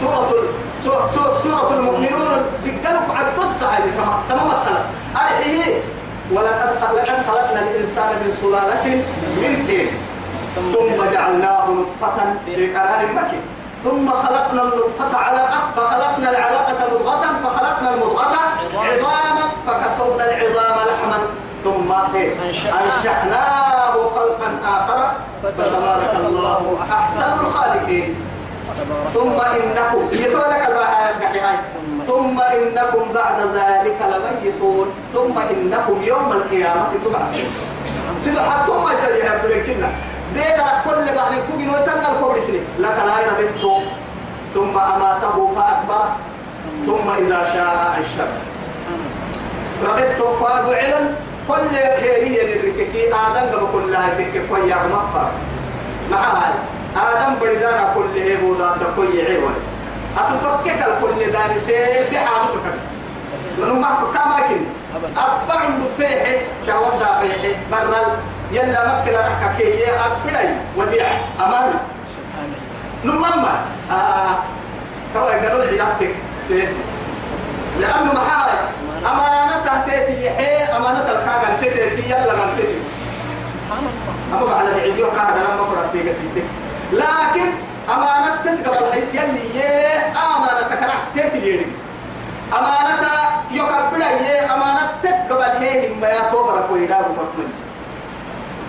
سورة سورة, سورة, سورة المؤمنون دقلوا على القصة هذه تمام مسألة. هذه ولقد لقد خلقنا الإنسان من سلالة من طين. ثم جعلناه نطفة في قرار مكين. ثم خلقنا النطفة علقة فخلقنا العلقة مضغة فخلقنا المضغة عظاما فكسونا العظام لحما. ثم إيه؟ أنشأناه خلقا آخر. فتبارك الله أحسن الخالقين. ثم إنكم يتولك البحر ثم إنكم بعد ذلك لميتون. ثم إنكم يوم القيامة تبعثون. سيدو حتى ما يسيها بلكنا دينا كل بعد كوجين وتنا الكبر سنين لك لا يربطه ثم أماته فأكبر ثم إذا شاء أنشر. ربطه فأقعلا كل هي الرككي آدم قبل كلها تكك ويا مغفر مع هاي آدم بردانا كل هي بودا تكوي عيوة أتتوكك الكل داني سيد بحالتك من ما كما كن أبا عند فيه شهوة دافيه برل يلا مكلا رحكا كي أبدي وديع أمان. نمما آه كما يقولون عدتك تيتي. لأنه محاي. أمانة تيتي يحيي أمانة الكاغن تيتي يلا غنتيتي أبو على العيديو كان لما فرط في قسيتك لكن أمانة تتقبل حيث يلي أمانة تكرح تيتي ليري أمانة يقبل يه أمانة تتقبل هي ما يتوبر كويدا ومكمل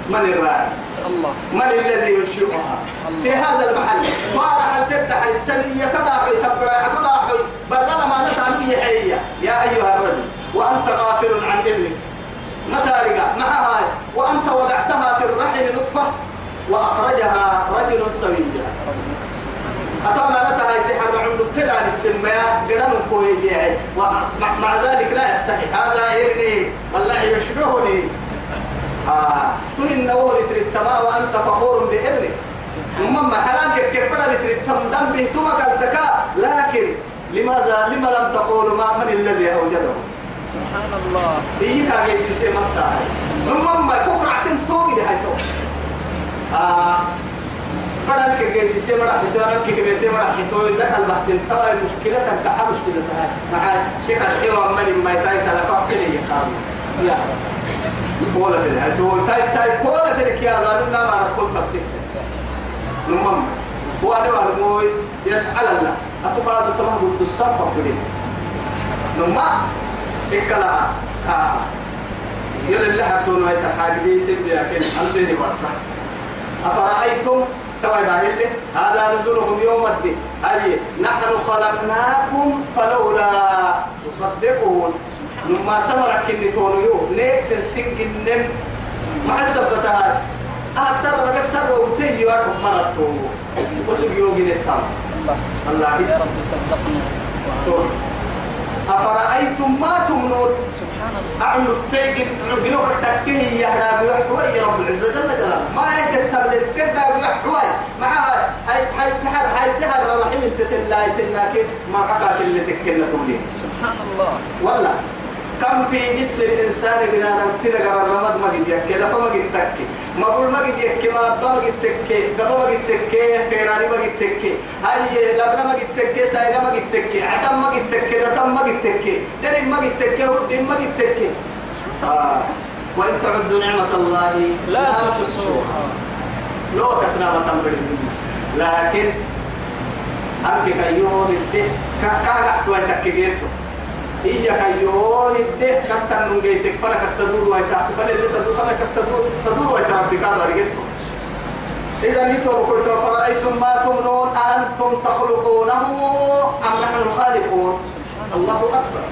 من الراعي الله. من الذي ينشئها؟ في هذا المحل. ما راح تفتح السنية تضاحي تبرع تضاحي بدل ما نتعلم يحيي يا أيها الرجل وأنت غافل عن ابنك. متى رجع معها وأنت وضعتها في الرحم نطفة. وأخرجها رجل سويا أتوما نتها يتحرع عنده فلا للسماء قرن كوي ومع ذلك لا يستحي. هذا ابني والله يشبهني. آه. نور تريتما وأنت فخور بابنك. ثم حلال كبر لتريتم دم به تمك لكن لماذا لما لم تقول ما من الذي أوجده؟ سبحان الله. في كاجي سيسي متا نمم ما كوكرا تنتوغي دي هاي تو آه بدل كاجي سيسي مرا حتوان كي كبيتي مرا حتوان لك البحث تبع المشكلة تنتحى مشكلة هاي مع شيخ الحيوة من ما يتايس على فاقتني يقام يا كولا في الهاي سوى تايس ساي كولا في الكيا لأننا ما نقول تفسير نمم هو أنا وأنا على الله. أتوقع تمام قد الصفة بدين نمم إكلا آه يلا اللي حطونا هاي الحاجة دي سيب يا كل أمسيني برصة أفرأيتم؟ باهلة هذا نزلهم يوم الدين. أي نحن خلقناكم فلولا تصدقون. لما سمرك كني تونيو ليك تنسين النم. مع السبتها أكثر ربك سر وقتي يوارك مرتو وسب يوغي التام الله يا رب صدقنا أفرأيتم ما تمنون؟ أعمل فيق عقلوك تكيه يا رب يحوي رب العزة جل جلاله. ما يكتب للكبدا يحوي معها هاي هاي تحر هاي تحر رحم تتلا تناك ما عقات اللي تكلنا تولي سبحان الله. والله. كم في جسم الإنسان بنا نمتنا قرر رمض ما قد يكي لفا ما قد تكي ما بقول ما قد يكي ما أبا ما قد تكي قبا ما قد تكي فيراري ما قد تكي هاي لبنا ما قد تكي سايرة ما قد تكي عسام ما قد تكي دتم ما قد تكي درم ما قد تكي هدين ما قد تكي آه. وإن تعدوا نعمة الله لا تحصوها لو كسنا بتنبري لكن أنك كيون الدين كاكا تكيجيتو إياك يون الده كفتن من جيتك فلك تدور ويتا فل اللي تدور فلك تدور تدور ويتا ربك هذا رجعته إذا نتوب كنت فرأيتم ما تمنون أنتم تخلقونه أم نحن الخالقون؟ الله أكبر.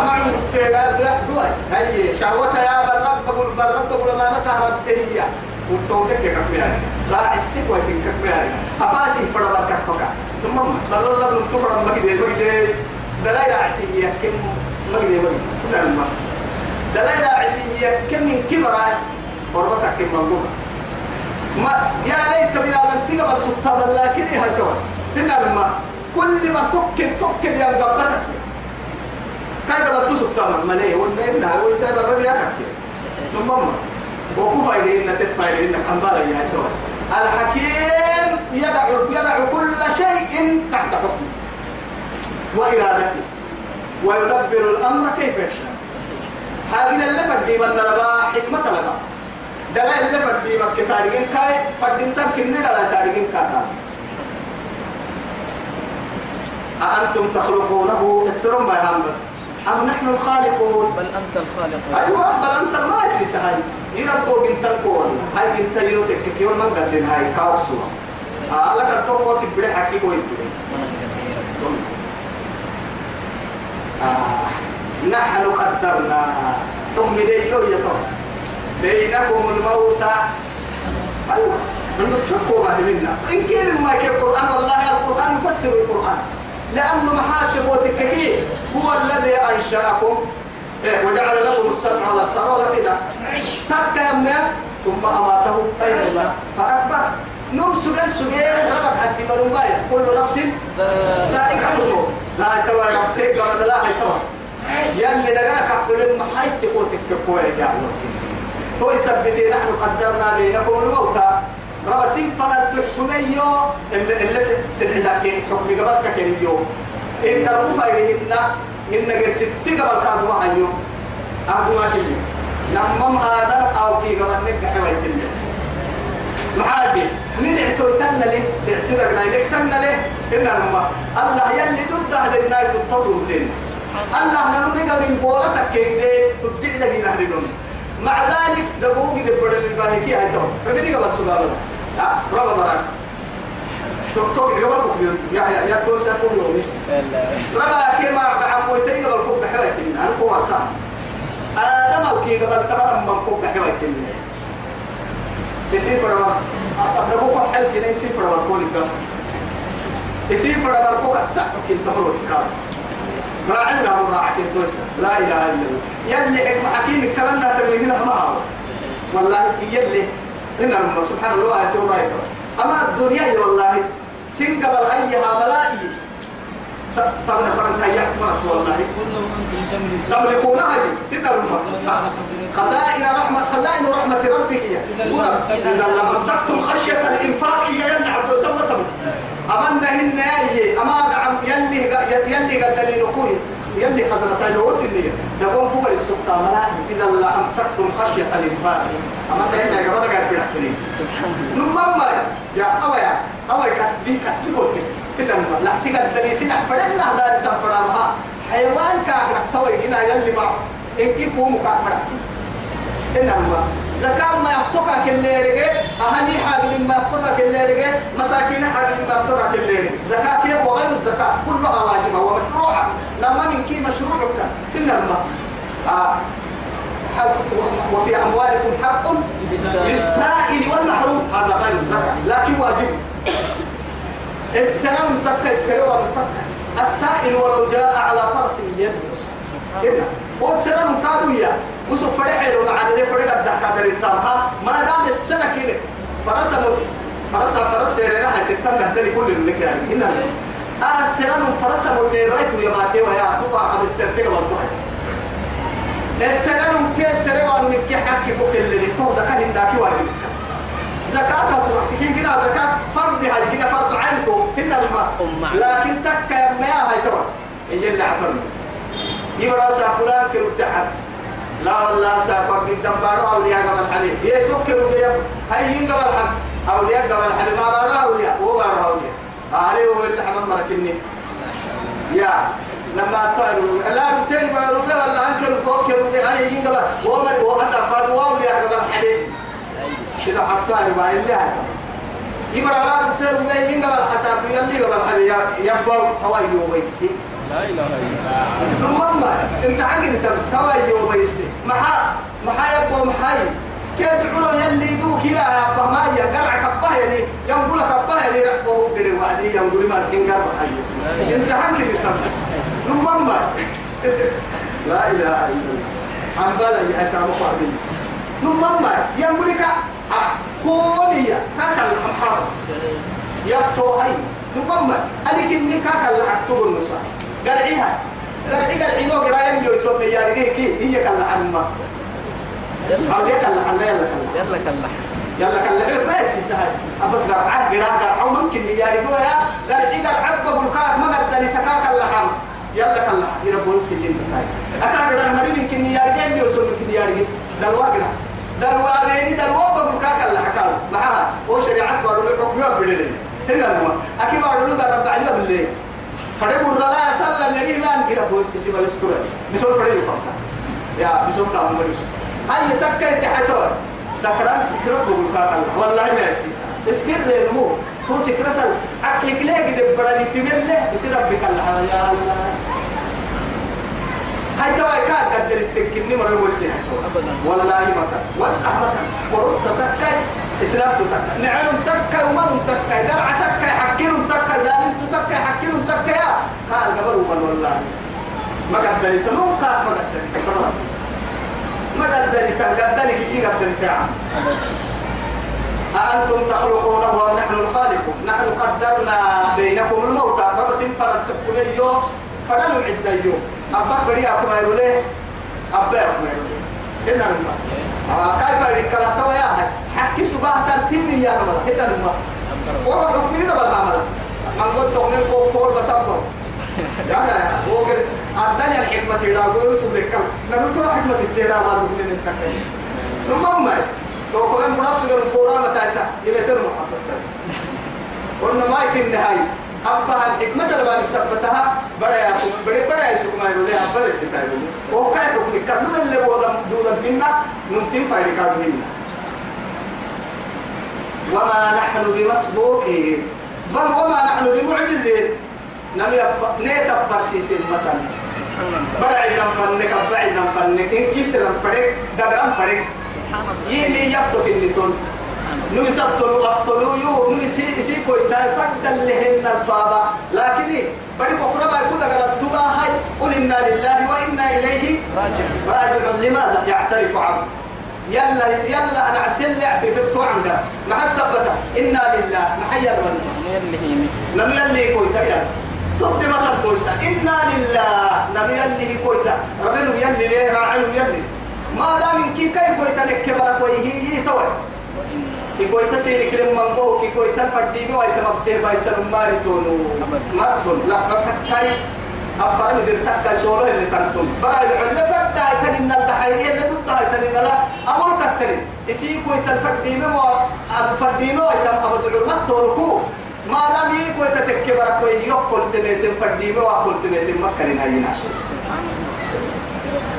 أما عند الفعل يحدوي هي شهوة يا بالرب تقول بالرب تقول ما نتهرب هي. والتوفيق كبيرة لا السك ويتين كبيرة أفاسي فربك كفكا ثم بالله لم تفرم مجد مجد. دلائل عسية كم مجدي مجدي نعم دلائل عسية كم من كبرى وربطك كم منقومة ما يا ليت بنا من تقبل سلطان لكن إيه هالكوان تنا ما. كل ما تكن تكن يا قبلتك كان قبل تسلطان ما ليه ولا إنها ويسأل الرجل يكفي نمم وكفى إليه إن تدفع إليه إنك أنبالا يا الحكيم يدع يدع كل شيء تحت حكمه. وإرادته ويدبر الأمر كيف يشاء. هذه اللي فردي من لبا حكمة لبا. دلائل اللي فردي مكة تاريخين كاي فردين تمكن ندلا تاريخين كاي. أأنتم تخلقونه السرم يهم بس. أم نحن الخالقون؟ بل أنت الخالق. أيوة بل أنت الماسي سهاي يربو جنت الكون هاي جنت يوتك كيون من قدن هاي كاوسوا. آه لك التوقع تبري حكي كوي آه. نحن قدرنا. حكم لي يو يطور بينكم الموت. أيوة. من شكوا بعد منا. إن كان ما القرآن والله القرآن يفسر القرآن. لأنه محاسب وتككيه هو الذي أنشأكم. إيه وجعل لكم السمع والأبصار والأفئدة. تكا يمنا ثم أماته. أين الله. فأكبر. نم سجن ربك حتى مرمايا كل نفس الموت لا توا ربتك قبل لا توا يلي دقاك عقل ما حي تقوتك كوي يا تو يثبتي نحن قدرنا بينكم الموتى ربا سين فنا تحكميو اللي سنعدك حكم قبلك كنيو إن ترفع إليهن إن غير ستي قبل كادوا عنيو أهدوا ما شيء. نمم آدم أو كي قبل نك حوالي معادي من اعتويتنا له اعتذرنا لك تنا له إن الماء الله يلي ضد أهل الناي تطلب لنا الله نحن نقول بولتك كده تبدع لنا نحن مع ذلك دبوك دي بدل الباهيكي هاي تو ربني قبل سؤال ربا مران. توك توك قبل بكرة يا يا يا توسع كل يوم ربا كيما بعموتي قبل كوك حوالي أنا كوما سام آدم أو كي قبل تمام من كوك حوالي يصير فرما أفضلوا حل كنا يصير فرما كل الناس يصير فرما كوك الساعة كنت تمر الكار راعينا مراعك الدوس لا إله إلا الله يلي حكم حكيم الكلام لا تبينه معه والله يلي إن الله سبحان الله يتوب أما الدنيا والله سنقبل أيها ملائي طبعا فرنك يحمرت والله. تملكونها تقدر خزائن رحمة خزائن رحمة ربك هي إذا أمسكتم خشية الإنفاق هي يلي عبد سمتم أمنهن يلي أما يلي يلي قد لنكوي يلي خزنتا لو سنية دقوم هو السكتة ملائي إذا لا أمسكتم خشية الإنفاق. أمنهن يا جماعة قاعد بيحتني نمما يا. أويا. أويا كسبي كسبي قلت كده لا تقدر يسيح فدنا هذا سافرها حيوان كاهر توي هنا يلي ما. إنك قوم كاهر. إنما زكاة ما يفتقى كل رجع أهني حاجة ما يفتقى كل رجع مساكين حاجة ما يفتقى كل رجع زكاة كيف؟ وغير الزكاة. كلها واجبة ومشروعة. لما من كي مشروع إنما آه. وفي أموالكم حق. للسائل والمحروم. هذا غير الزكاة. لكن واجب. السلام تكا السلام تكا السائل ولو جاء على فرس يده. هنا والسلام قادوية وسوف فرح له مع ذلك فرح قد قادر التامها ما دام السنة كده. فرس فرس فرس في رنا ستة قدر كل اللي كان هنا آه السلام فرس من رايته يا ماتي ويا تبع عبد السرتة والتوحش السلام من كي حكي بكل اللي تو زكاة هنداكي واجب. زكاة تروح كده زكاة فرض هاي كده فرض عينته هنا الماء. لكن تكا ما هاي تروح هي اللي عفرنا يبرا ساقولان كرو تحت. لا والله سافر قدام بارو أولياء قبل حليم هي تكروا بيا هاي ين قبل حل أولياء قبل حليم ما بارو أولياء. هو بارو أولياء. عليه هو اللي حمل مركني. يا. لما طاروا لا رتين بارو. ولا أنكروا توكروا بيا هاي ين قبل. هو من هو أسافر أولياء قبل حليم كده حطاه يبقى اللي يبقى لا رتين بيا ين قبل أسافر يلي قبل حليم يبقى هواي يوميسي لا إله إلا الله. ماما انت عقل انت تواي يوم يسي. محا محا يبقى محاي. كيف تقولوا يلي دوك كلا يا أبا ما يا قلع كباه يعني ينقول كباه يعني رحبه. قري وعدي ينقول ما الحين قرب حي انت عقل انت. ماما لا إله إلا الله. عم بلا يحكى مقابل. ماما ينقول لك كونية كاكا الحمحار يفتو هاي ماما أنا كني كاكا اللي أكتب النصا قرعيها قرعي قرعي نو قرعي يملو يسمى يا رجال كي هي كلا عن ما. أو يا كلا عن يلا كلا يلا كلا يلا كلا بس سهل. أبس قرعة قرعة قرعة ممكن يجاري قويا قرعي قرعة بقول كاك ما قد دلي تكاك اللحم يلا كلا يربون سلين مساي أكان قرعة مريم يمكن يجاري جاي يوصل يمكن يجاري دلوا قرعة دلوا بيني دلوا بقول كاك اللحكام معها. هو شريعة بارو لكم يوم بليل هنا هو أكيد بارو لكم رب عليه بالليل فدبر لا سلا نريم لا نقرأ بوس اللي ما يستوى بسول فريق يا بسول كامل بسول هاي تكر تحتور سكران سكرة بقول كاكل والله ما يسيسا اسكر ريمو هو سكرة عقلك ليه قد براني في ملة؟ يصير ربك الله. يا الله. توا كان قدر التكني مرة ورسي والله ما كان والله ما كان قرصت تكاي إسلام تكاي. نعم تكاي ومن تكاي درع تكاي حكين تكاي زالين تكاي حكين تكاي. قال قبر والله. ما قدر تلوم كاك ما قدر ما قدر تقدر كي قدر تعم أأنتم تخلقونه أم نحن الخالقون؟ نحن قدرنا بينكم الموت. بس إن فردتكم اليوم فدلوا عدة اليوم أبا بريا كما يقولي أبا كما يقولي. هنا الماء آه كيف يريد كلا توا يا هاي حكي سباه تنتيني يا نملا هنا الماء وهو حكمي ده بالعمل من قلت تغني كفور بس أبا يا يا هو قال الدنيا الحكمة تيرا. قولوا سبلك نمتوا حكمة تيرا. ما نقول نتكلم نمم لو كمان منصب الفورا متاسع يبقى ترمى. حبس قلنا ما يمكن نهاية أبها الحكمة اللي ثبتها بڑا يا بڑا بڑا يا سكما يقول لها بل التتايل وكيف يكون كمل اللي بوضم دودا فينا ننتم فايدك منا وما نحن بمسبوقين بل وما نحن بمعجزين نم نيت فرسيس مثلا بڑا علم فنك بعلم فنك إن كيس لم فرق دقرم فرق يلي يفتك النتون نمي سبتلو أفتلو يو نمي سي سي كوي تاي فدل لهن البابا. لكن بدي بكرة ما يكون أجر التوبة هاي قل إنا لله وإنا إليه راجعون. لماذا؟ يعترف عبد. يلا يلا أنا عسل التوبة عنده مع السبتة. إنا لله. محيا نمي يلي كوي تاي تبدي مثلا تويسا إنا لله. نمي يلي كوي تاي ربنا يلي ليه؟ راعي يلي ما دام كي كيف يتلك كبرك ويهي؟ توي يقول تسير كلم من بوك يقول تفردي بوا يتمبتي بايسر ماري تونو ما تون لا ما تكاي أفرم در تكاي سورة اللي تنتم براي العلة فردا يتنين التحيي اللي ضدها يتنين لا أمر كترين إسي كوي تفردي بوا أفردي بوا يتم أبد العلمة تونكو ما دام يكوي تتكبرك ويهي يقول تميتم فردي بوا قل تميتم مكرين هاي ناشر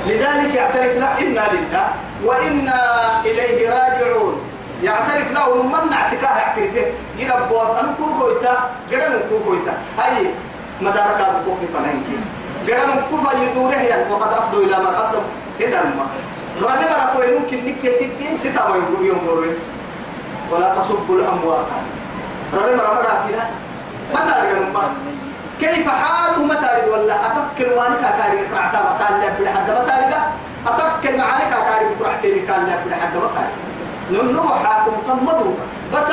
لذلك يعترف له إنا لله وإنا إليه راجعون يعترف له من نعسكاه يعترفه. يرب وطن كوكويتا جدن كوكويتا. هاي مدارك الكوك فنانكي. جدن كوفا يدوره يعني وقد أفضوا إلى ما قدم هنا الماء ربنا رأى ممكن نك ستين ستة ويقول يوم دورين. ولا تصبوا الأموات ربنا رأى فينا متى رجع كيف حاله؟ متى ولا أتكل وانك كاري كرعتا متى اللي بلا حد متى رجع أتكل معانك كاري كرعتي كان اللي بلا حد ننو حاكم تمدو بس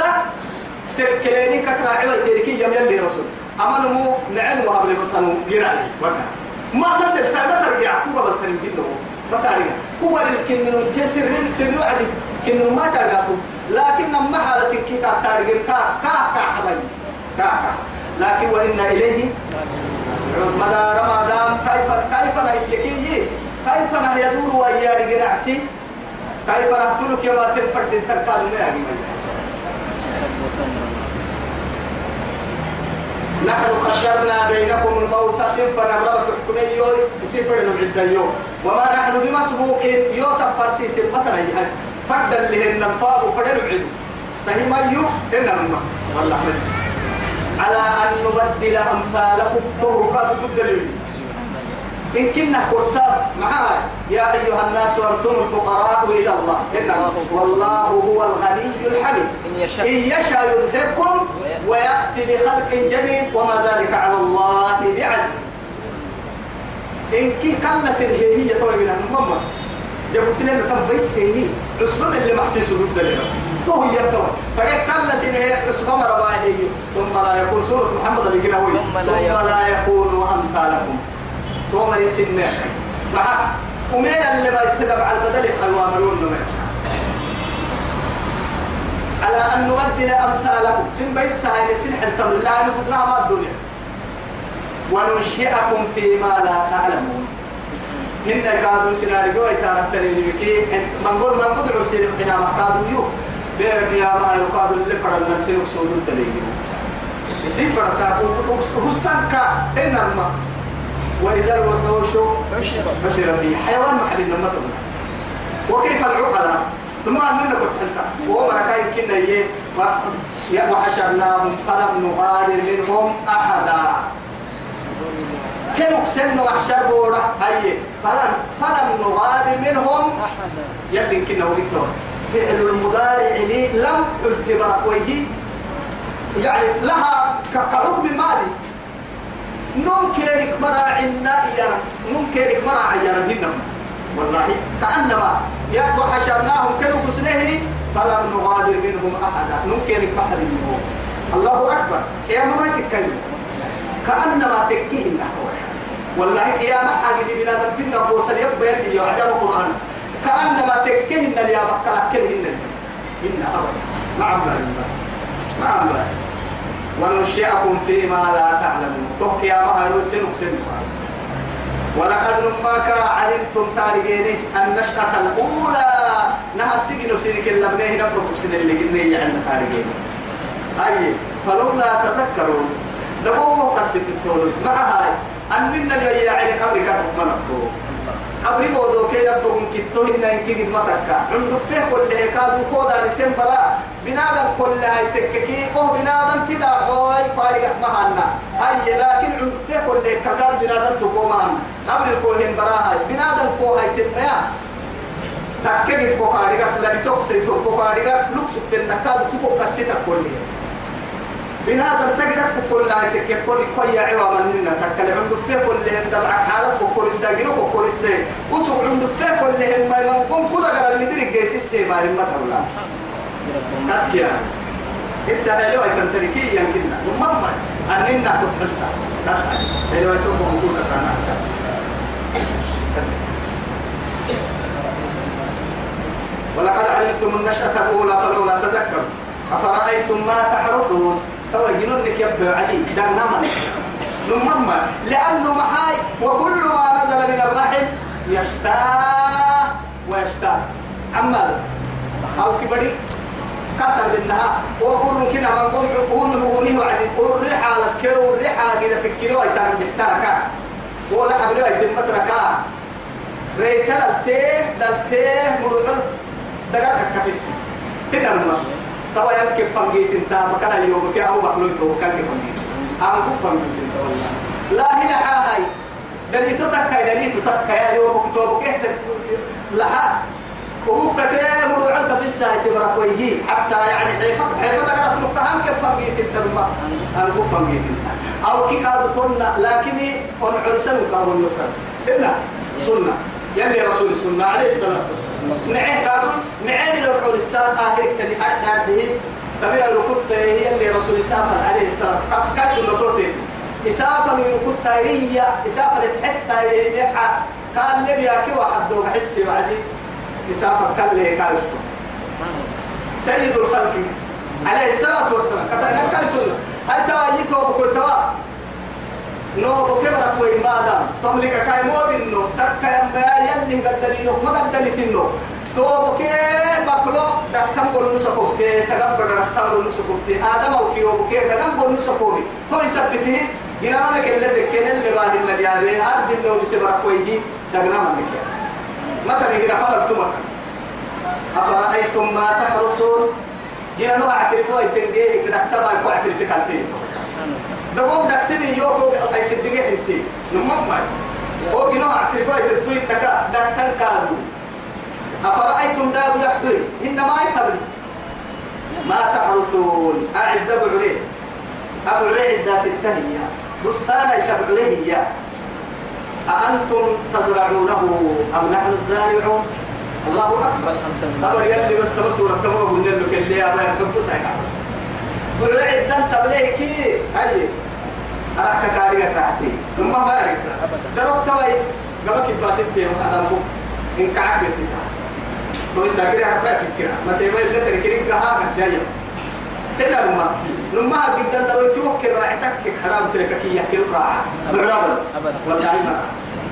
تكليني كتر عوال تركي يم يلي رسول. أما نمو نعم وهبل بس أنو جرالي وكا ما نسل تا ما ترجع كوبا بالتنين جدا ما ترجع كوبا لكن من كسر سر عدي. كن ما ترجع لكن ما حالة كي ترجع كا كا كا حبايب كا كا. لكن وإنا إليه مدار ما دام كيف كيف نهيكي؟ كيف نهيدور وياري جنعسي كيف نقتلك يا ما تنفرد تنكاد ما يعني نحن قدرنا بينكم الموت سنفا نغرب تحكمي يوي سنفا نمعد اليوم. وما نحن بمسبوقين يو تفرسي سنفتنا يهد فردا لهن الطاب فدن عدو سهي ما يو؟ إن الماء والله على أن نبدل أمثالكم طرقات تدلل إن كنا كرساب معها يا أيها الناس أنتم الفقراء إلى الله. إن والله هو الغني الحميد. إن يشاء. يذهبكم ويأتي. بخلق جديد. وما ذلك على الله بعزيز. إن كي كلا سنهي هي طوي من الماما جبت لنا كم بس هي عصبة اللي محسوس ضد لنا. تو هي تو فريق كلا سنهي عصبة مرة هي. ثم لا يكون سورة محمد اللي قلنا ثم لا يكون أمثالكم. تومر يسمى مع ومين اللي ما يستدب على البدل يحلوا عملون نمت على أن نبدل أمثالكم. سن بيس هاي سلح التمر. لا نتدرى ما الدنيا. وننشئكم فيما لا تعلمون. هن كادوا سيناريو يتارك تريني بكي من قول من قد عرسين حنا ما كادوا يو. بيرك يا ما يقادوا اللي فرد نرسل وصول التريني يصير فرساكو هستنكا إن الماء وإذا الوحوش حشرت حيوان محل لما تقول وكيف العقلاء لما أننا كنت أنت. وهو مركاين كنا يه وحشرناهم فلم نغادر منهم أحدا. كانوا كسنوا وحشر بورا؟ هاي. فلم فلم نغادر منهم. أحدا. يلي كنا وقتهم فعل المضارع لي لم التبرك ويجي يعني لها كحكم مالي. نمكنك مراعنا يا نمكنك مراع يا ربنا والله كأنما يا وحشرناهم كانوا قسنه فلم نغادر منهم أحدا. نمكنك بحر منهم الله أكبر. يا ما تتكلم كأنما تكيه والله يا ما حاجة دي بنادم تدرب وصل يبقى يلي يعجب القرآن. كأنما تكهن يا بقى كلهن. إن أبدا ما عمل بس ما عمل وننشئكم فيما لا تعلمون. توك يا مهر سنك سنك. ولقد نماك علمتم تارجيني النشأة الأولى. نهر سجن سنك اللي بنيه نبقى سن اللي قلنا يعني تارجيني أي فلولا تذكرون دبوه قصة التولد. مع هاي أن منا اللي يعني قبل كان منكو قبل بودو كي نبغون كتو إن إنك قد متكا. عند فيه كل هكادو كودا نسيم برا بنادم كل هاي تككي أو بنادم تدا هاي فارغ مهانا. هاي لكن فيه كل هكادو بنادم تقو مهانا. قبل الكوهن برا هاي. بنادم كو هاي تتميا تككي كو فارغ لا بتوكسي تو كو فارغ. لوكسو تنكادو تكو كسيتا كل. بنادم تقدر كل لا تككل كل عوا مننا تكل في كل دبع حالة كل الساجين وكل الساجين وسوق في كل هم ما يمكن كل غير المدير جيس السيما لما تقول كاتيا انت حلوة تنتركي يمكننا ماما أننا كنت حلتا كاتيا حلوة تبغى نقول كتانا ولقد علمتم النشأة الأولى فلولا تذكروا. أفرأيتم ما تحرثون؟ تو جنونك يبقى عدي دغنا من نمما لأنه محاي وكل ما نزل من الرحم يشتاه ويشتاه. عمال. أو كبري. كتر بالنها وقول كنا من قوم قول هوني وعد قول ريحة لك والريحة كده فكري ويتان بحتاكا ولا حبلي ويتم متركا ريتنا التيه دلتيه مرغل دقاك كفيسي. هنا الماء توا يمكن فنجيت انت؟ مكان اليوم كي أو مخلوق تو كان فنجيت. ام كو فنجيت انت والله. لا هنا هاي دلي تتكا دلي تتكا يا يوم كتب كيت لها وهو كتير مرو عنك في الساعة تبرك ويجي حتى يعني حيفا حيفا تقرا في لقاهم كيف فنجيت ام كو فنجيت أو كي كادو تونا لكن ان عرسن كابو النصر إلا سنة. يلي رسول السنة عليه الصلاة والسلام. نعيه كادو نعيه من العرسات آهيك تني أرده تبير الركض هي اللي رسول إسافر عليه الصلاة والسلام. كاش سنة إسافر الركض هي إسافر حتى قال لي يا كي واحد دوق حسي بعدي. قال لي قال سيد الخلق. عليه الصلاة والسلام. كتانا كاي سنة هاي تواجيته بكل توا نو بكبر كوي مادام تملك كاي مو بنو تكا يما يلي قدلينو ما قدلتينو تو بكي بكلو دكتم قول نسكوبتي سغب دكتم قول نسكوبتي آدم أو كيو بكي دكتم قول نسكوبي تو يثبته جنانا كله دكين اللي بعد المليار. أرد اللي بسبر كوي دغنا منك. متى نجي فلت تمك أفرأيتم ما تحرسون جنانا اعترفوا يتنجيه دكتم أكو اعترف كالتين دقوم دكتني يوكو أي صدقي حنتي نمما هو جنو اعترفوا يتنتوي تكا دكتن كادو أفرأيتم داب يحبي إنما يتبلي ما تحرسون أعد أبو عليه أبو عليه الدا ستة هي. بستان يشبع عليه هي. أأنتم تزرعونه أم نحن الزارعون؟ الله أكبر. خبر يلي بس تمسوا ركبوا قلنا له كل يا أبا يركب بس. بس بلعد دن تبليه كي أي أراك كاري قطعتي نما ما أبدا. دروك توي. قبك باسيتي مسعد أنكم إن كعك بتتا تو ساكري حتى فكرة ما تبغى إلا تركيرك ها كسيا إلا لما لما جدا درو توكل راعتك حرام تلك كي يحكي راعة أبدا. والله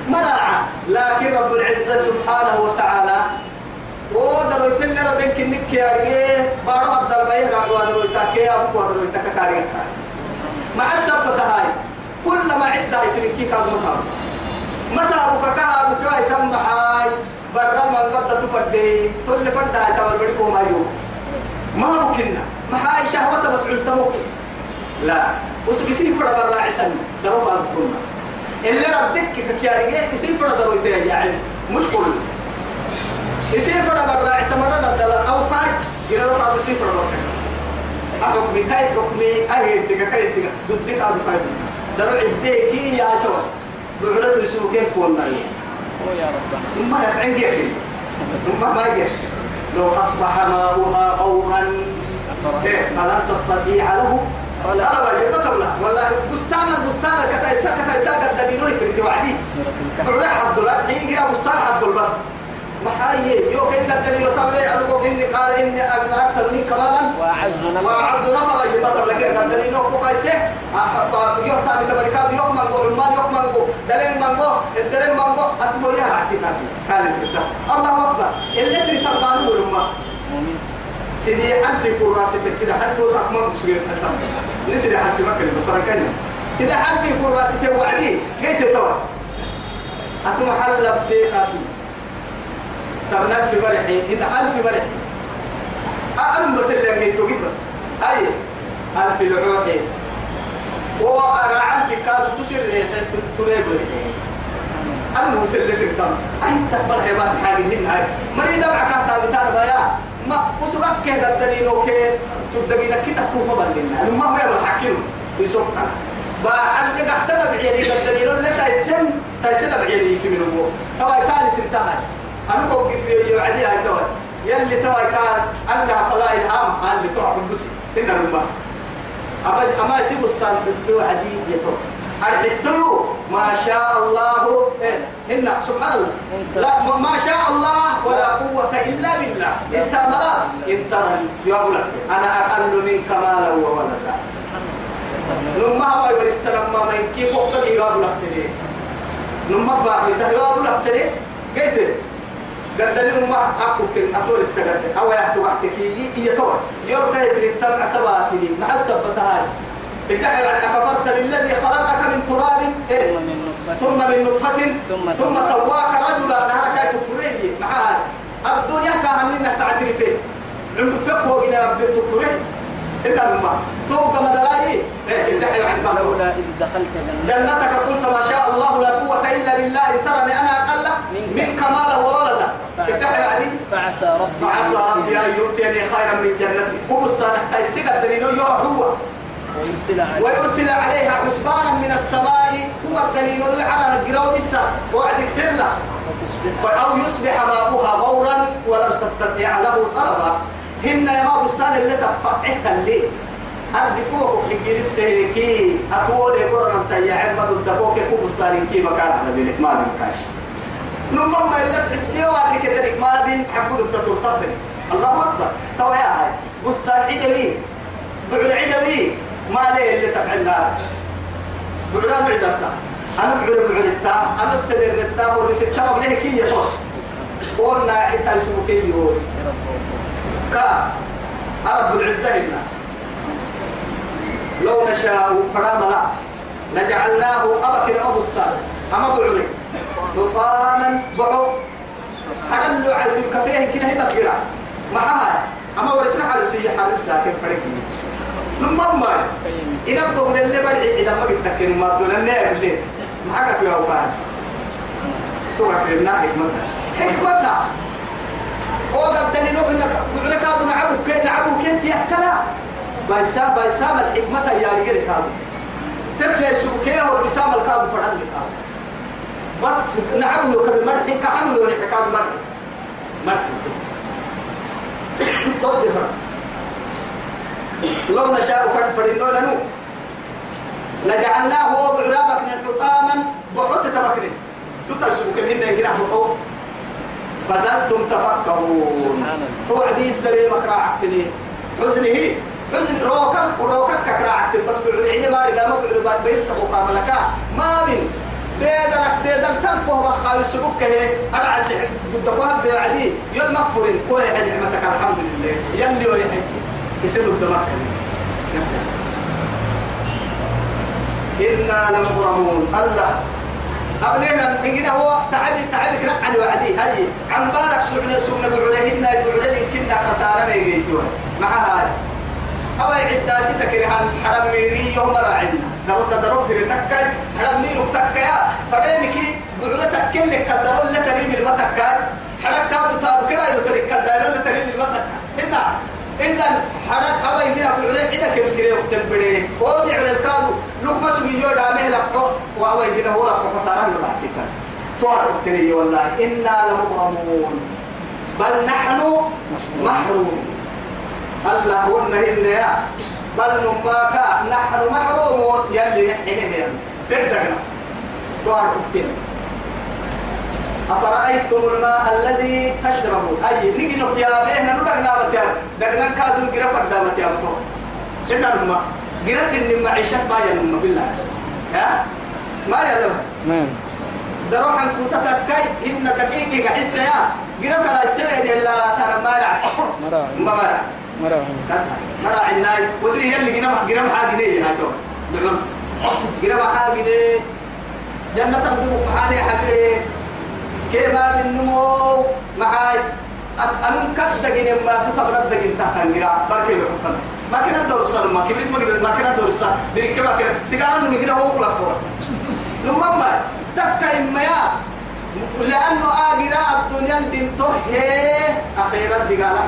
مرعى لكن رب العزة سبحانه وتعالى ودرو يتلنا ردنك النك يا رجال بارو عبد البيه راعوا درو يتاكي أبو درو يتاكا كاري. مع السبب هاي كلما عدها يتركي كاد مطار متى أبوك كها أبوك يتم هاي؟ برا من قد تفردي تل فردا يتم البريكو ما يو ما ممكننا ما هاي شهوة بس علتموك لا. وسبسي فرا برا عسن درو بعض كنا. اللي ردك كيارجع يصير فرا درو يتيا يعني. مش كل. يصير فرا برا عسن مرة ندل أو فاك. إلى ربع يصير فرا برا حكمي كاي حكمي أي دقة كاي دقة ضدك هذا كاي درو عديكي يا تو بعرض يسوقين كون هو يا ربنا ما جيكي ما ما يجي لو أصبح ماؤها غورا إيه فلن تستطيع له. ولا. والله بستان البستان كتايسا كتايسا قد دليلو يكري توعدي سورة الكهف بعرف حد الأرض حين جرى بستان حد البس محايي يو كي قد دليلو قبل أنا إني قال إني أكثر منك مالا. وأعز نفر وعبد نفر يبقى طب لكن قد دليلو كوكايسه يهتا بتبركات يوم منغو عمان يوم منغو دلين منغو الدلين منغو أتفو يا اعتقاد كان كده الله أكبر. اللي تري تبانو مؤمن سيدي حرف كراسة سيدي حرف وسق ما مسجل حتى. نسيدي حرف مكة بفرنكنا سيدي حرف كراسة وعدي. جيت توا أتو محل تبنى في برحي إن ألف برحي. أنا بس اللي جيت وقفت هاي. ألف العوحي وأنا ألف كاد تسير تريب. أنا بس اللي كنت أي تفرح ما تحاجين هاي. مريضة معك هذا بتاع بيا ما وسبك كذا الدليل أوكي. تدقينا كده توما بلنا ما ما يبغى حكيم بسوقنا بحل قحتنا بعيني الدليل اللي تايسن تايسن بعيني في من أبوه توا كانت انتهى. أنا قد بيجي وعدي هاي توا يلي توا كان أنها فلا إلهام اللي تروح بس إن الماء أبد أما يسيب أستاذ بتو عدي يتو أرحتلو ما شاء الله. إيه هنا سبحان الله. لا ما- شاء الله ولا قوة إلا بالله. إنت ملا إنت يقول لك أنا أقل منك مالا وولدا. نما هو يبر السلام ما من كيف وقت يقول لك تري نما بعد يقول لك تري قلت قد ما أكو كن أطول السجد أو يحتو وقتك. يجي يتوه. يوم كيف تتبع سباتي مع السبتها ادعي أن كفرت بالذي خلقك من تراب. إيه؟ ثم من نطفة. ثم ثم سواك. رجلا نهارك تكفريه معها الدنيا كهننا تعترفين عنده فقه وإلى رب تكفريه إلا لما توقع مدلاي إيه؟ ادعي عن كفر لولا إذ دخلت جنة. جنتك قلت ما شاء الله لا قوة إلا بالله. إن ترني أنا أقل. منك. وولدا ادعي عدي فعسى ربي فعسى ربي أن يؤتيني. خيرا من جنتي كبستان حتى يسقى الدليل يروح هو. ويرسل عليه. ويرسل عليها حسبانا من السماء. هو الدليل على الجراوم السا وعدك سلة. أو يصبح ماؤها غورا ولن تستطيع له طلبا. هن يا ما بستان اللي تفعحت اللي أردي كوكو حقين السيكي. أتولي قرنا تيا عمد الدكوك كو بستان كي مكان. على بيلك ما بينكاش نمم ما اللي تحدي وارك كترك ما بين حقود التطور الله أكبر. تو يا هاي. بستان عدوي بعد عدوي ما ليه اللي تفعلنا بعد عدتا أنا بعد بعد التا أنا السدر التا ورسل تمام. ليه كي يصور قولنا عدتا كي يقول. كا. رب العزة إنا لو نشاء فرام لا لجعلناه أبكر أبو أستاذ. أما بعري نطاما بعو حرلو على الكافيه كده هيبقى كده معها أما ورسنا سيح على الساكن فرقي نمم ما إذا بقول اللي بدعي إذا ما لك ما دون النار اللي معك يا وفان توقف لنا حكمتها حكمتها. فوق الدليل انك بعرك هذا نعبو كي نعبو كي تيكلا بايسا بايسا الحكمة يا رجل هذا. تبقى سوكيه والبسام الكاد فرحان لك بس نعبو يوكب المرح كحنو يوريك كاد مرح مرح تضي فرح لو نشاء فرد فرنو لنو. لجعلناه بعرابك من حطاما بحط تبكني تترسل كمهن يجرح بحوه فزلتم تفكرون. توعدي يستري مكرا عقتني حزنه حزن روكت وروكت عقتني بس بعرعي ما رجع ما بعرع بيس وقام لك ما من ديدلك ديدل تنقه بخال سبوك هي أرعى اللي ضد قوها بعدي يوم مغفورين كوي نعمتك الحمد لله. يلي ويحي يسيد الدمك إنا لمغرمون. الله. أبنينا بقينا هو تعبي تعبي على وعدي. هاي. عن بالك سبنا سبنا بعرهن بعرهن كنا خسارة يجيتوا مع هاي أو يعد كرهان حرام ميري. يوم راعنا نرد درب في تكاي. حرام ميرو تكايا فريمك بعرتك كلك كدرون لتريم المتكاي حرام كادو تاب كده يترك كدرون لتريم المتكاي هنا إذا حرام أو يدينا بعرهن إذا كنت كريه وتنبريه وبيعر الكادو لوك ما سوي يود عمه لقو وأو يدينا هو لقو خسارة يبعتك تعرف كني والله إنا لمغرمون. بل نحن محرومون الله هو النهي. بل نماك نحن محرومون. يلي نحن هي تدقنا تعرف كتير أفرأيتم الماء الذي تشربون؟ أي نيجي نطيا بينا ندقنا متيا دقنا كادو جرا فردا متيا بتو شنا الماء جرا سن معيشة ما ينم بالله. ها؟ ما يلم نعم. دروح كوتا تكاي. إن دقيقة حس يا. جرا فلا سمع إلا سنة ما يعرف مرة مرا عناي ودري يلي جنم حاجة ليه هاتو. نعم. جنم حاجة ليه جنة تقدم معاني حبيبي. كيما بالنمو معاي. أنم كد جنم ما تتبرد جن تحت الجرا بركي بحفن ما كنا دور صار. ما كبرت ما كنا ما كنا دور صار. بركي ما كنا سيجارة من كنا هو كلا فورا نمما تبكى إما يا. لأنه آجرا الدنيا بنته أخيرا دقالة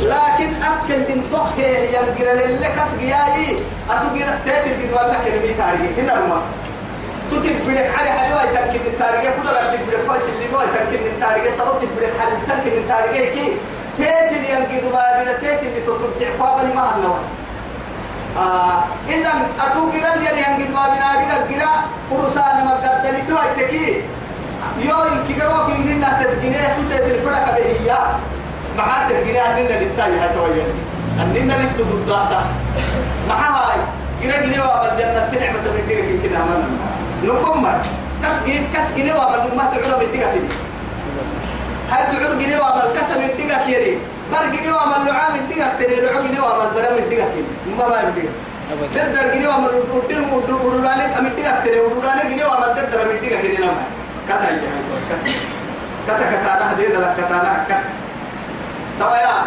لكن أتكن من طه ينقر لك أسقياي أتقر تأتي الجدوان لك كلمة تاريخ. هنا رما تتبرك على حلوة يتنكن من تاريخ. كذا تتبرك كويس اللي ما يتنكن من تاريخ. سوى تتبرك حل سنك من تاريخ. كي تأتي اللي ينقر بابنا تأتي اللي تتبرك قابل ما هنوا آه إذا أتوقر اللي ينقر بابنا كذا قرا قرصان مقدمي توي تكي. يو ينكروا في إننا تدقينه تتأتي الفرق بهي معاد الجنيه أننا للتاي هاي تويا أننا للتضداتا مع هاي. جنيه جنيه وابل جنة نعمة من ديك يمكن أمانا نقوم كس كس جنيه وابل ما تعرف من تبي هاي تعرف جنيه وابل كس من ديك كيري بر جنيه وابل لعام من ديك تري لعام جنيه وابل برا من كيري ما ما من ديك أبدا. در جنيه وابل ودين ودورانك أمين ديك تري ودورانك جنيه وابل در من ديك كيري نما كتا يا كتا كتا أنا هدي ذلك كتا أنا كتا تويا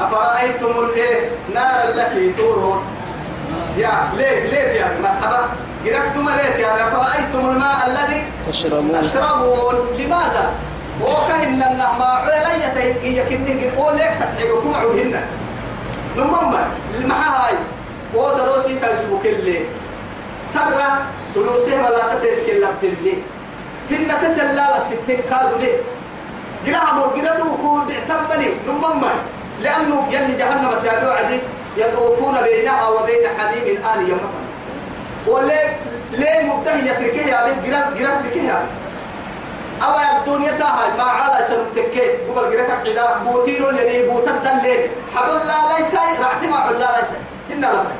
أفرأيتم الإيه؟ نار التي تورون. يا ليه؟ ليه يا مرحبا؟ جركتم ليه يا أفرأيتم الماء الذي تشربون. تشربون؟ لماذا؟ وكأن النعمة عليا هي كني قول لك تتحيقكم عبهن نمما المحاهاي ودروسي تنسبك اللي سرة تلوسيه ولا ستتكلم في اللي هن تتلال الستين كادوا ليه جرام وجرام وكود اعتبني نمما لأنه يلي جهنم تابعوا عدي. يطوفون بينها وبين حميم الآن يوم. وليه ليه مبتهي يتركه يا بيت جرام جرام تركه يا أو الدنيا تاها ما على سنم تكيه قبل جرام عدا. بوتيرون يعني بوتن دليل حد الله ليس. رعت ما الله ليس. إن الله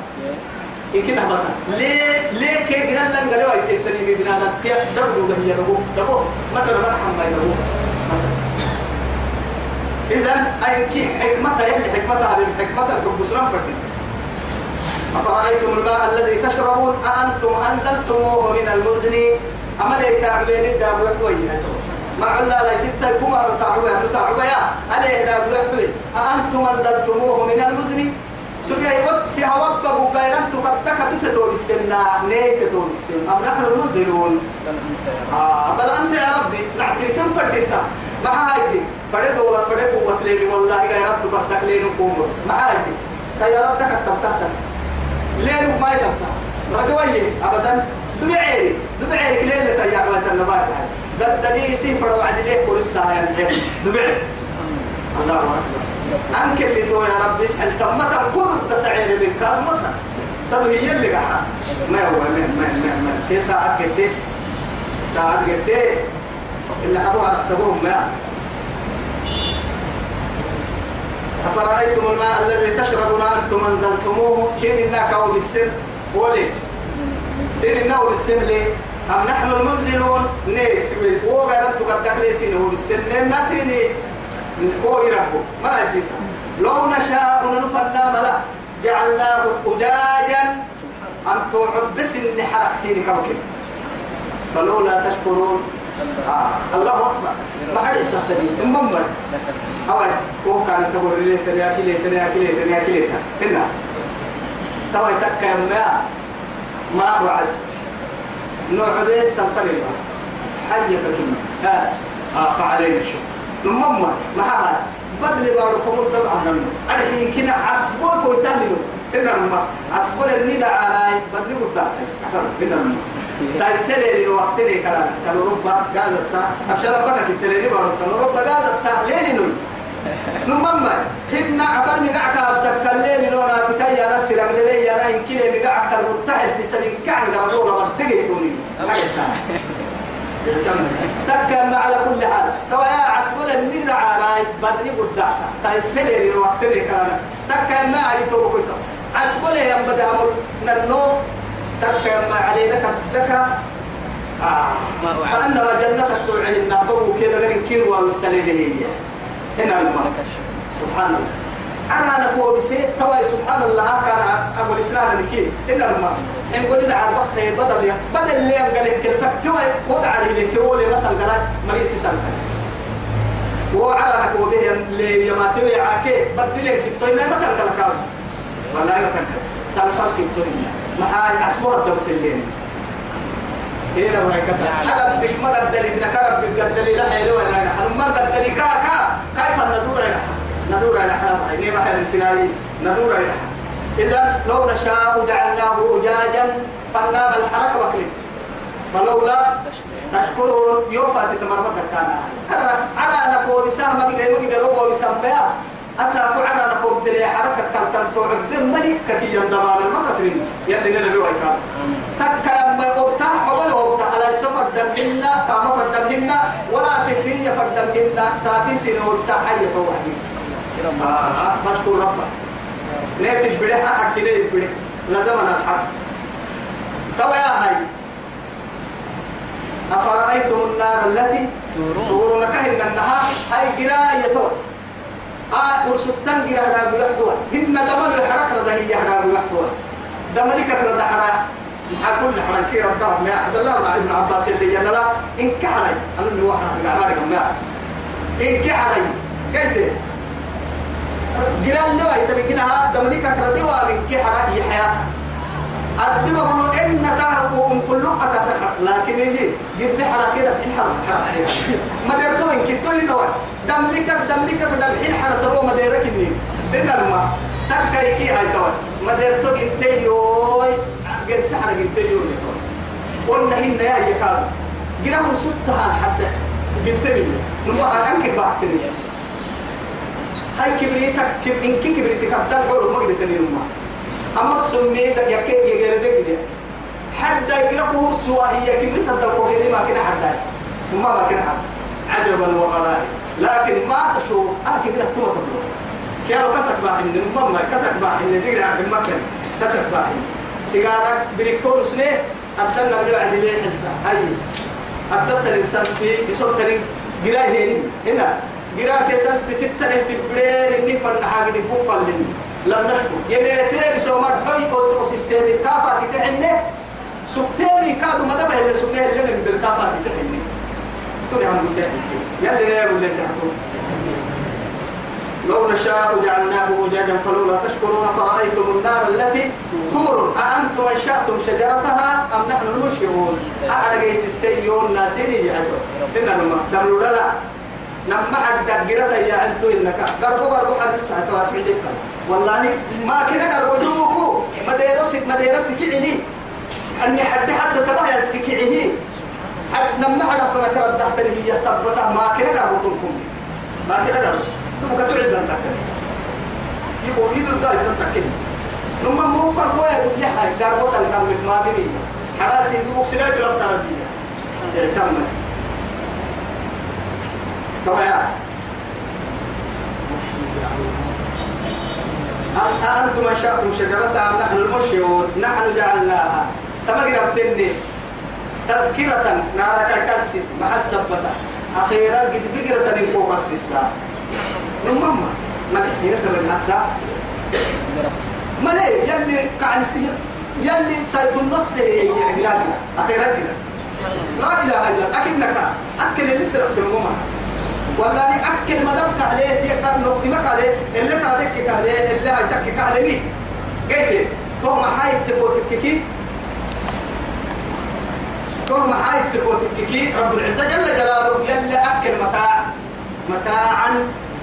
يمكن هذا ليه ليه كي جرام لن قالوا يتني من بنا نتيا دبوا ده هي دبوا دبوا مثلا ما حمى دبوا إذا أي كي حكمتها يلي حكمتها حكمتها الحب سلام فردين أفرأيتم الماء الذي تشربون؟ أأنتم أنزلتموه من المزن. أما لي تعبين الداب وحوية ما علا لا ستة كما تعبوا تعبوا يا ألي داب وحوي أأنتم أنزلتموه من المزن؟ سجى وقت هوبوا غيران تقطك تتتو بالسنة نيت تتو بالسنة أم نحن المنزلون؟ آه بل أنت يا ربي. نعترف فردتا مع هاي فرد ولا فرد قوة ليني والله يا رب تبتك لين قوم مع هاي يا رب تك تبتك لين ما يتبتك ردوية أبدا. دبعيري دبعيري لين تيا عوات النبات هاي ددني سيفر وعد ليه كل الساعة يعني. دبعيري الله أكبر. أنك اللي تو يا رب. اسحل تمتا كل تتعير بالكرمتا سبب هي اللي قاعد. ما هو ما ما ما ما كي ساعات قد ساعات قد اللي أبوها تبوهم ما. أفرأيتم الماء الذي تشربون أنتم أنزلتموه؟ سين الناك أو بالسر. ولي سين الناك بالسر ليه؟ أم نحن المنزلون؟ نيس وغير أنتم قد دخلي سين هو بالسر. نينا سيني. هو يربو ما يسيسا لو نشاء نفنا ملأ. جعلناه أجاجا. أنتم عبس النحاك سيني كوكب فلولا تشكرون آه. الله أكبر. ما حد يتهتبي المهم أول هو كان تقول لي ترياكي لي ترياكي لي ترياكي لي هنا توا يتكى ما. ما. وعز نوع بيس سنفري حي فكنا ها. آه فعلينا شو المهم ما هذا بدل باركم طبعا الحين كنا عصبوك ويتهلوا إنما ما. عصبوا الندى على بدل قدام إنما تايسلي لو وقتني كلام. كانوا ربا غازتا أبشر بك كتلني بارو كانوا ربا غازتا ليلي نوي نمم هن عفرني قاعك أبتكلم لو أنا في كي أنا سيرك لي أنا إن كلي بقاعك المتحل سيسلين كعن. قرروا بدقي توني تكلم على كل حال. توا يا عسبول النيل عراي بدري بدعتا تايسلي لو وقتني كلام. تكلم ما علي توبك عسبول يا بدأ أمر. ننو تكا ما علينا كتك آه. فأنما جنتك توعي النابو كذا غير كير ومستليه هي. هنا الماء سبحان الله. أنا نقول بس تواي سبحان الله. كان أبو الإسلام الكير هنا الماء إن قلت إذا عرفت بدل يا. بدل اللي قال لك كتك كوا وضع لي اللي مثلا؟ قال مريسي سنة. وعلى نقول به اللي يماتي عاكي. بدل لك الطين ما تنقل كام والله ما تنقل. سالفة الطين محاي عسبوها الدرس اللين هنا ما يكتب حلب بك ما قدلي بنا كرب بك قدلي لا حلو ولا نحن. ما قدلي كا كا كيف ندور إلى ندور حلب عيني ما حلم سناي ندور إلى إذا لو نشاء جعلناه أجاجا فنام الحركة وكلي. فلولا تشكرون يوفى تتمرمك كان أنا على نقول بسام ما قدر ما قدر بسام بيا أساكو على نقوم تري حركة كالتن توعد بملي ككي يندمان المقترين يلي نلبي ويكا تكا ما أبتا حوي أبتا على سفر دمهنا كما فردمهنا ولا سفية فردمهنا سافي سنو بساحية توحدي. آه مشكور ربا. نيت البدع حكي لي البدع لزمنا الحق سوى يا هاي. أفرأيتم النار التي تورون كهن النهار؟ هاي قراية تور آه ورسطان جرا هذا بيحكوا إن دمر الحرك رده هي هذا بيحكوا دمر كتر ده حرا كل حرا كي رده ما عبد الله بن ابن عباس اللي جنا لا. إن كحري. أنا اللي واحد قاعد ما ما إن كحري. قلت جرا اللي هاي تبي كنا هذا ومن كحرا يحيى. أدب بقولوا إن تعرفوا أم فلقة تحرق. لكن يجي لي حرا كده في حرا حرا ما درتوا إن كنتوا لي دم لك دم حين حرا تروا ما ديرك إني إن الماء تبقى يكي هاي توا. ما درتوا إنت يوي غير سحرة إنت يوي قلنا هنا يا يكاد جرام ستها حتى لي نما أنك بعتني هاي كبريتك كب إنك كبريتك أبدال قولوا ما قدرت لي نما أما السنة ده يكيد يغير ده كده حتى يقرأ هرسوا هي كبرت الدقوة غير ما كنا حتى وما ما كنا حتى عجبا وغرائب. لكن ما تشوف. آه كبرت تو تبلو كانوا كسك باحن مما كسك باحن دقر عبد المكان كسك باحن. سيجارة بريكور سنة أبدلنا بلو عدي ليه حجبا هاي. أبدلت الإنسان سي بصوت ترين قراء هنا. قراء كيسان سي تتنه تبرير إني فرنحاق دي بوقا لني. لم نشكر يبيتي بسو مرحوي أو سيستير الكافة تتعني. سكتيري كادو مدبه اللي سكتير اللي من بالكافة تتعني. توني عم بالله يلي لا يقول لك لو نشاء جعلناه أجاجا فلولا تشكرون فرأيتم النار التي تمر أأنتم أنشأتم شجرتها أم نحن المنشئون أعرق السيون ناسيني يا إنما دملوا لا لما عدد قرأت يا عنتو إنك. قربوا قربوا حرب الساعة تواتعي والله ما كنا قربوا دوكو مديرسك مديرسك علي أني حد حد تبع السكعه نما على فنك ردحت هي سبتها. ما كنا تنكم. ما كنا قربوا تبقى تعد أن تكن يقول يدو الدار تتكن نما مو قربوا يا دنيا هاي قربوا تنكم ما بني. حراسي دوك سلاة ربط ردية. اعتمت طبعا نشأتم شجرتها. نحن المشيون نحن جعلناها. تبقى ربتني تذكرة نارك كسس مع السبتة. أخيرا قد بقرة نكو كسسها نمم ما تحين كمان حتى ما ليه؟ يلي قاعد يلي سيد النص يعني أخيرا كده. لا إله إلا الله. أكنك. أكل اللي سرقت المهم والله أكل ما دمك عليه تيقى نقتمك عليه اللي تعدك عليه اللي هيتكك عليه مين قلت توما هاي تبوتككي توما هاي تبوتككي رب العزة جل جلاله يلي أكل متاع متاعا.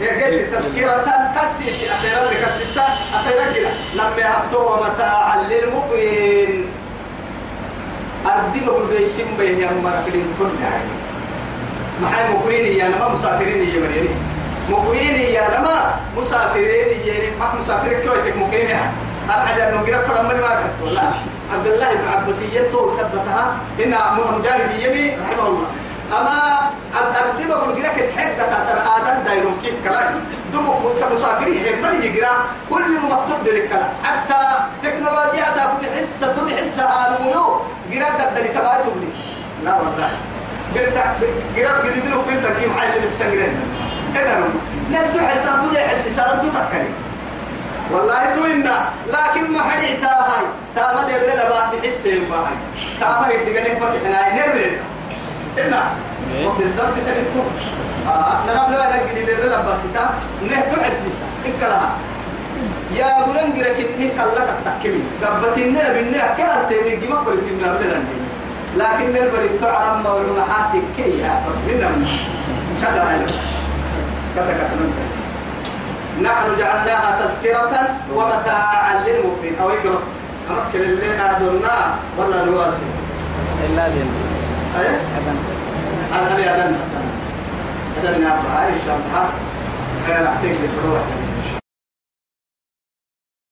قلت تذكرة كسيسي أخيرا لك الستة أخيرا كده لما يهبطوا متاعا للمؤمن. أردي بقول بيسم بين يا مركلين كل يعني. ما هي مقويني يا نما مسافرين يا مريني. مقويني يا نما مسافرين يا ما مسافر كويتك مقيمة هل حاجة إنه قرأت فرم من مارك والله عبد الله بن عباسية تو سبتها. إن مجاهد يمي رحمه الله. أما أردي بقول قرأت تحب تتر آدم دايلون كيف كلام دبوا مسافرين هي من يقرأ كل مفتوح ذلك حتى تكنولوجيا سأكون حصة توني حصة آلميو قرأت قدري تبعتم لي لا والله. قرأت قرأت قدري دلوك بنتك كيف حاجة بسنجرين. كده نمو. نتو حتى تولي حسي سارة تتكلي والله توينا لكن ما حد اعتاهاي تاما دي اللي لبا بحس يباهاي تاما يدقنك ما كحنا نرد هنا وبالضبط تنتو أنا قبل أن أجد اللي لبا ستا نهتو حسيسا إكلها يا بورن جرك إني كلا كتكمي قبتنا بنا كارت من جمع بريتنا بلنا لكن البريد تعلم مولونا حاتي كي يا فرنا كذا هاي كذا كذا من نحن جعلناها تذكرة ومتاعا للمؤمن أو يقرأ أمكن اللي نادرنا ولا نواسي إلا دين أيه؟ أنا أبي أدنى أدنى أبا هاي إن شاء الله أحتاج للروح